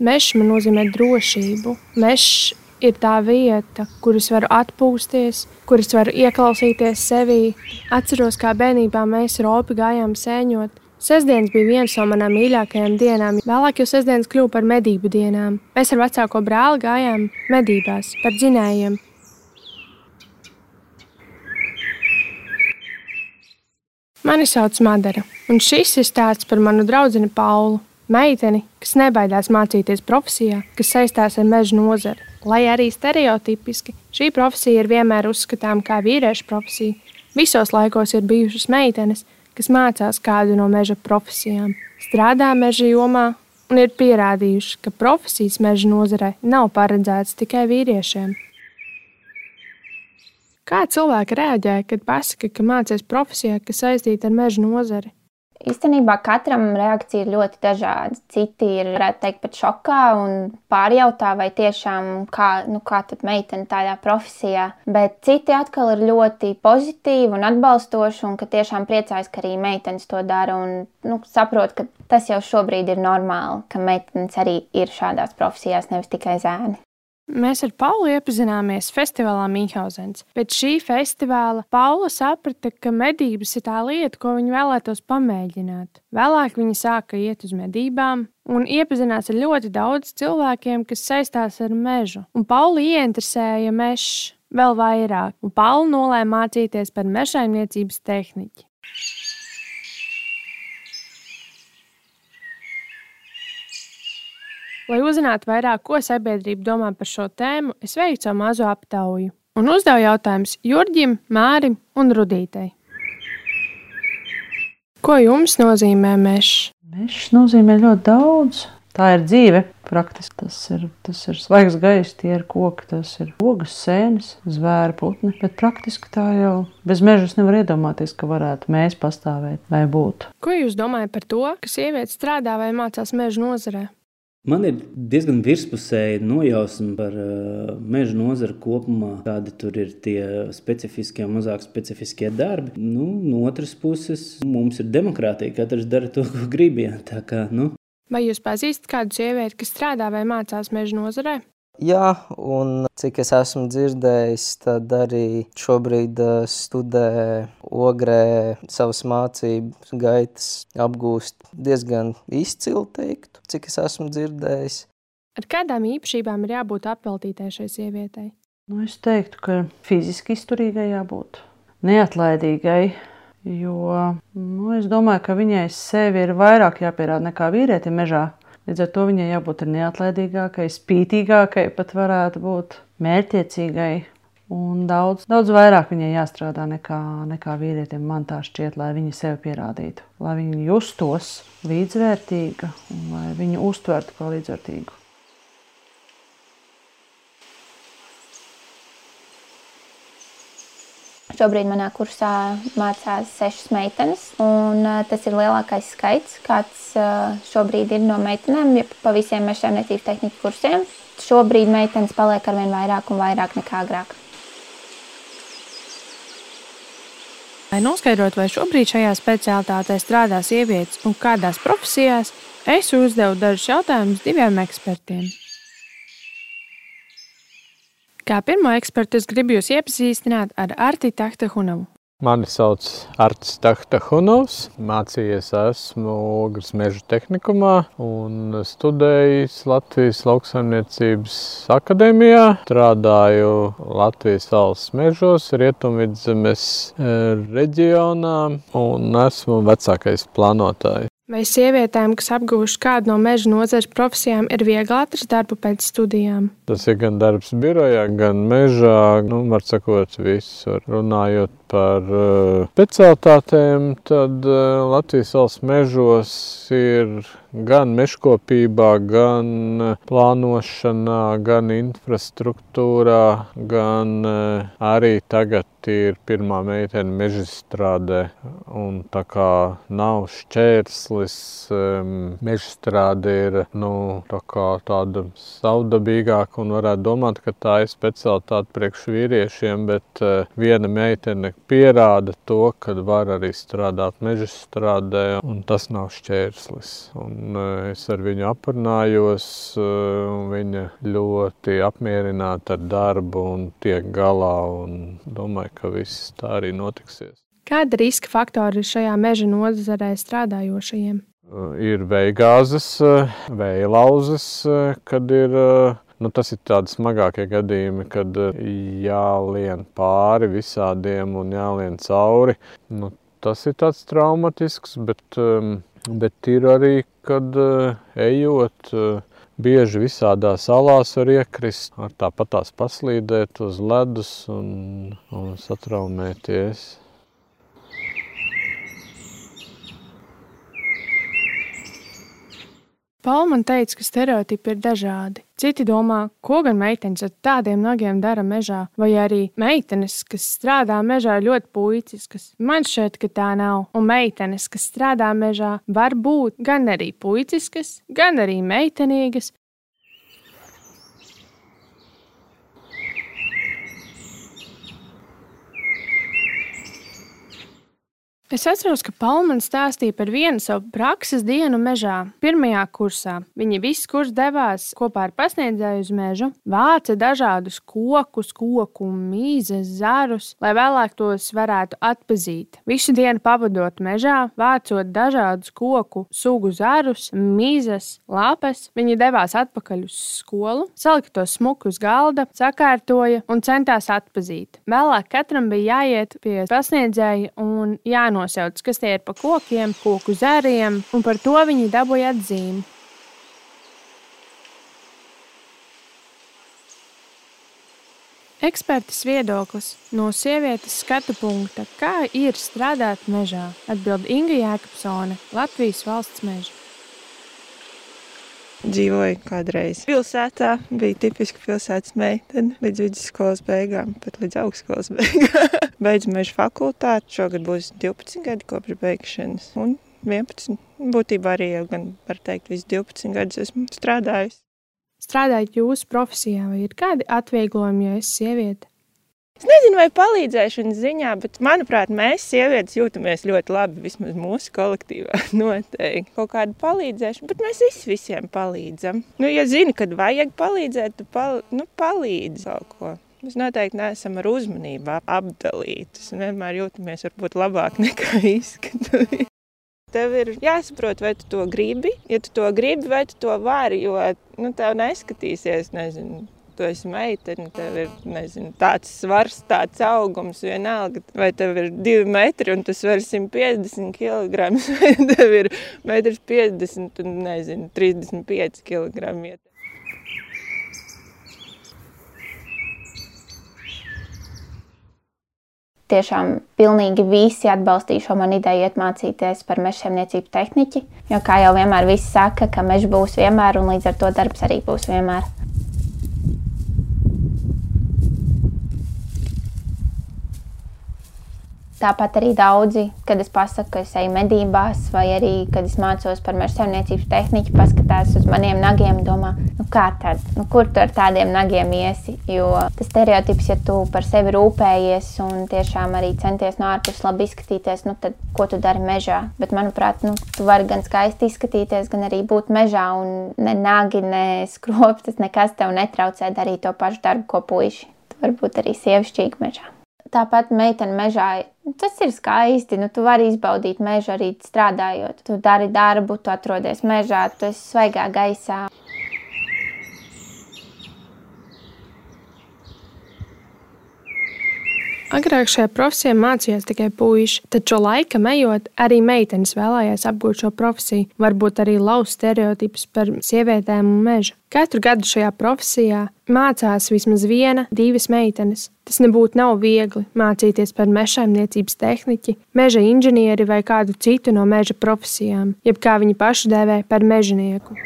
Mežs man nozīmē drošību. Mežs ir tā vieta, kur es varu atpūsties, kur es varu ieklausīties sevī. Atceros, kā bērnībā mēs ropi gājām sēņot. Sestdienas bija viena no manām mīļākajām dienām. Vēlāk jau sestdienas kļuva par medību dienām. Mēs ar vecāko brāli gājām medībās par dzinējiem. Mani sauc Madara, un šis ir stāsts par manu draugu Paulu. Meiteni, kas nebaidās mācīties profesijā, kas saistās ar meža nozari. Lai arī stereotipiski šī profesija ir vienmēr uzskatāma kā vīriešu profesija, visos laikos ir bijušas meitenes, kas mācās kādu no meža profesijām, strādā meža jomā un ir pierādījuši, ka profesijas meža nozarē nav paredzētas tikai vīriešiem. Kā cilvēki reaģē, kad pasaka, ka mācās profesijā, kas saistīta ar meža nozari? Īstenībā katram reakcija ir ļoti dažāda. Citi ir, varētu teikt, pat šokā un pārjautā, vai tiešām kā, nu, kā meitene tādā profesijā. Bet citi atkal ir ļoti pozitīvi un atbalstoši, un ka tiešām priecājas, ka arī meitenes to dara un nu, saprot, ka tas jau šobrīd ir normāli, ka meitenes arī ir šādās profesijās, nevis tikai zēni. Mēs ar Paulu iepazināmies festivālā Mīnhausens. Pēc šī festivāla Paula saprata, ka medības ir tā lieta, ko viņa vēlētos pamēģināt. Vēlāk viņa sāka iet uz medībām un iepazinās ar ļoti daudz cilvēkiem, kas saistās ar mežu. Un Paula ieinteresēja mežs vēl vairāk, un Paula nolēma mācīties par mežsaimniecības tehniku. Lai uzzinātu vairāk, ko sabiedrība domā par šo tēmu, es veicu mazo aptauju un uzdevu jautājumus Jurģim, Mārim un Rudītei. Ko jums nozīmē mežs? Mežs nozīmē ļoti daudz. Tā ir dzīve. Praktiski tas ir, tas ir svaigs gaiss, tie ir koki, tas ir ogas, sēnes, zvēra putni. Bet praktiski tā jau bez meža nevar iedomāties, ka varētu mēs pastāvēt vai būt. Ko jūs domājat par to, ka sieviete strādā vai mācās meža nozarē? Man ir diezgan virspusēji nojausma par uh, meža nozari kopumā, kādi tur ir tie specifiskie un mazāk specifiskie darbi. Nu, no otras puses, mums ir demokrātija, katrs dara to, ko grib. Kā, nu. Vai jūs pazīstat kādu sievieti, kas strādā vai mācās meža nozarē? Jā, un cik es esmu dzirdējis, tad arī šobrīd uh, studē Ogrē savas mācības gaitas apgūst diezgan izcili teiktu, cik es esmu dzirdējis. Ar kādām īpašībām ir jābūt apveltītai šai sievietei? Nu, es teiktu, ka fiziski izturīgai jābūt, neatlaidīgai, jo nu, es domāju, ka viņai sevi ir vairāk jāpierāda nekā vīrietim mežā. Līdz ar to viņai jābūt neatlaidīgākai, spītīgākai, pat varētu būt mērķiecīgai. Un daudz, daudz vairāk viņai jāstrādā nekā, nekā vīrietim. Man tā šķiet, lai viņa sevi pierādītu, lai viņa justos līdzvērtīga un lai viņu uztvertu kā līdzvērtīgu. Šobrīd manā kursā mācās sešas meitenes, un tas ir lielākais skaits, kāds šobrīd ir no meitenēm pa visiem mežsaimniecības tehniku kursiem. Šobrīd meitenes paliek ar vien vairāk un vairāk nekā agrāk. Lai noskaidrotu, vai šobrīd šajā specialitātē strādā sievietes un kādās profesijās, es uzdevu dažus jautājumus diviem ekspertiem. Kā pirmo ekspertu es gribu jūs iepazīstināt ar Arti Tahtahunovu. Mani sauc Arts Tahtahunovs, mācījies esmu Ogres meža tehnikumā un studējis Latvijas lauksaimniecības akadēmijā. Strādāju Latvijas valsts mežos, Rietumvidzemes eh, reģionā un esmu vecākais plānotājs. Vai sievietēm, kas apguvuši kādu no meža nozares profesijām, ir viegli atrast darbu pēc studijām? Tas ir gan darbs birojā, gan mežā, nu, var sakot, visur. Runājot par uh, specialitātēm, tad uh, Latvijas valsts mežos ir gan mežkopībā, gan uh, plānošanā, gan infrastruktūrā, gan uh, arī tagad ir pirmā meitene mežstrādē. Un tā kā nav šķērslis, mežstrāde ir nu, tā tāda savdabīgāka un varētu domāt, ka tā ir specialitāte priekš vīriešiem, bet uh, viena meitene pierāda to, ka var arī strādāt meža strādē, un tas nav šķērslis. Un Un es ar viņu aprunājos, viņa ļoti apmierināta ar darbu un tiek galā. Un domāju, ka viss tā arī notiksies. Kāda riska faktori ir šajā meža nozarē strādājošajiem? Ir veigāzes, vēja lauzes, kad ir Nu, tas ir tāds smagākie gadījumi, kad jālien pāri visādiem un jālien cauri. Nu, tas ir tāds traumatisks, bet, bet ir arī, kad ejot, bieži visādās salās var iekrist, ar tāpatās paslīdēt uz ledus un, un satraumēties. Paula man teica, ka stereotipi ir dažādi. Citi domā, ko gan meitenes ar tādiem nagiem dara mežā, vai arī meitenes, kas strādā mežā, ir ļoti puiciskas. Man šķiet, ka tā nav. Un meitenes, kas strādā mežā, var būt gan arī puiciskas, gan arī meitenīgas, Es atceros, ka Palmans stāstīja par vienu savu prakses dienu mežā. Pirmajā kursā viņi visi kurs devās kopā ar pasniedzēju uz mežu, vāca dažādus kokus, koku mīzes, zarus, lai vēlāk tos varētu atpazīt. Visu dienu pavadot mežā, vācot dažādus koku sugu zarus, mīzes, lapes, viņi devās atpakaļ uz skolu, salika tos smuku uz galda, sakārtoja un centās atpazīt. Vēlāk katram bija jāiet pie pasniedzēja un jānodrošina jānosauc, kas tie ir pa kokiem, koku zāriem, un par to viņi dabūja atzīmi. Ekspertas viedoklis no sievietes skatu punkta, kā ir strādāt mežā, atbild Inga Jēkabsone, Latvijas valsts meža. Dzīvoju kādreiz pilsētā, bija tipiski pilsētas meitene līdz vidusskolas beigām, pat līdz augstskolas beigām. Beidzu meža fakultāti, šogad būs 12 gadi kopš beigšanas, un 11. Būtībā arī jau gan, var teikt, visu 12 gadus esmu strādājusi. Strādājot jūsu profesijā, vai ir kādi atvieglojumi, ja esi sieviete? Es nezinu, vai palīdzēšanas ziņā, bet manuprāt, mēs sievietes jūtamies ļoti labi. Vismaz mūsu kolektīvā noteikti kaut kāda palīdzēšana, bet mēs visi visiem palīdzam. Nu, ja zini, kad vajag palīdzēt, tad pal nu, palīdzi kaut ko. Mēs noteikti neesam ar uzmanību apdalītas. Vienmēr jūtamies varbūt labāk nekā izskatās. Tev ir jāsaprot, vai tu to gribi. Ja tu to gribi, vai tu to vari, jo nu, tev neskatīsies, nezinu, tu esi meitene, tev ir nezinu, tāds svars, tāds augums, vienalga, vai tev ir divi metri un tu svari 150 kg, vai tev ir metrs 50 un nezinu, 35 kg. tiešām pilnīgi visi atbalstīja šo manu ideju iet mācīties par mežsaimniecību tehniķi. Jo, kā jau vienmēr visi saka, ka mežs būs vienmēr un līdz ar to darbs arī būs vienmēr. Tāpat arī daudzi, kad es pasaku, ka es eju medībās, vai arī, kad es mācos par meža saimniecības tehniku, paskatās uz maniem nagiem un domā, nu kā tad, nu kur tu ar tādiem nagiem iesi? Jo tas stereotips, ja tu par sevi rūpējies un tiešām arī centies no ārpuses labi izskatīties, nu tad ko tu dari mežā? Bet, manuprāt, nu, tu vari gan skaisti izskatīties, gan arī būt mežā un ne nagi, ne skropstas, nekas tev netraucē darīt to pašu darbu, ko puiši. Tu vari būt arī sievišķīgi mežā. Tāpat meitene mežā. Tas ir skaisti. Nu, tu vari izbaudīt mežu arī strādājot. Tu dari darbu, tu atrodies mežā, tu esi svaigā gaisā. Agrāk šajā profesijā mācījās tikai puiši, taču laika ejot, arī meitenes vēlējās apgūt šo profesiju, varbūt arī lauzt stereotipus par sievietēm un mežu. Katru gadu šajā profesijā mācās vismaz viena, divas meitenes. Tas nebūtu nav viegli mācīties par mežsaimniecības tehniķi, meža inženieri vai kādu citu no meža profesijām, jeb kā viņi paši dēvē par mežonieku.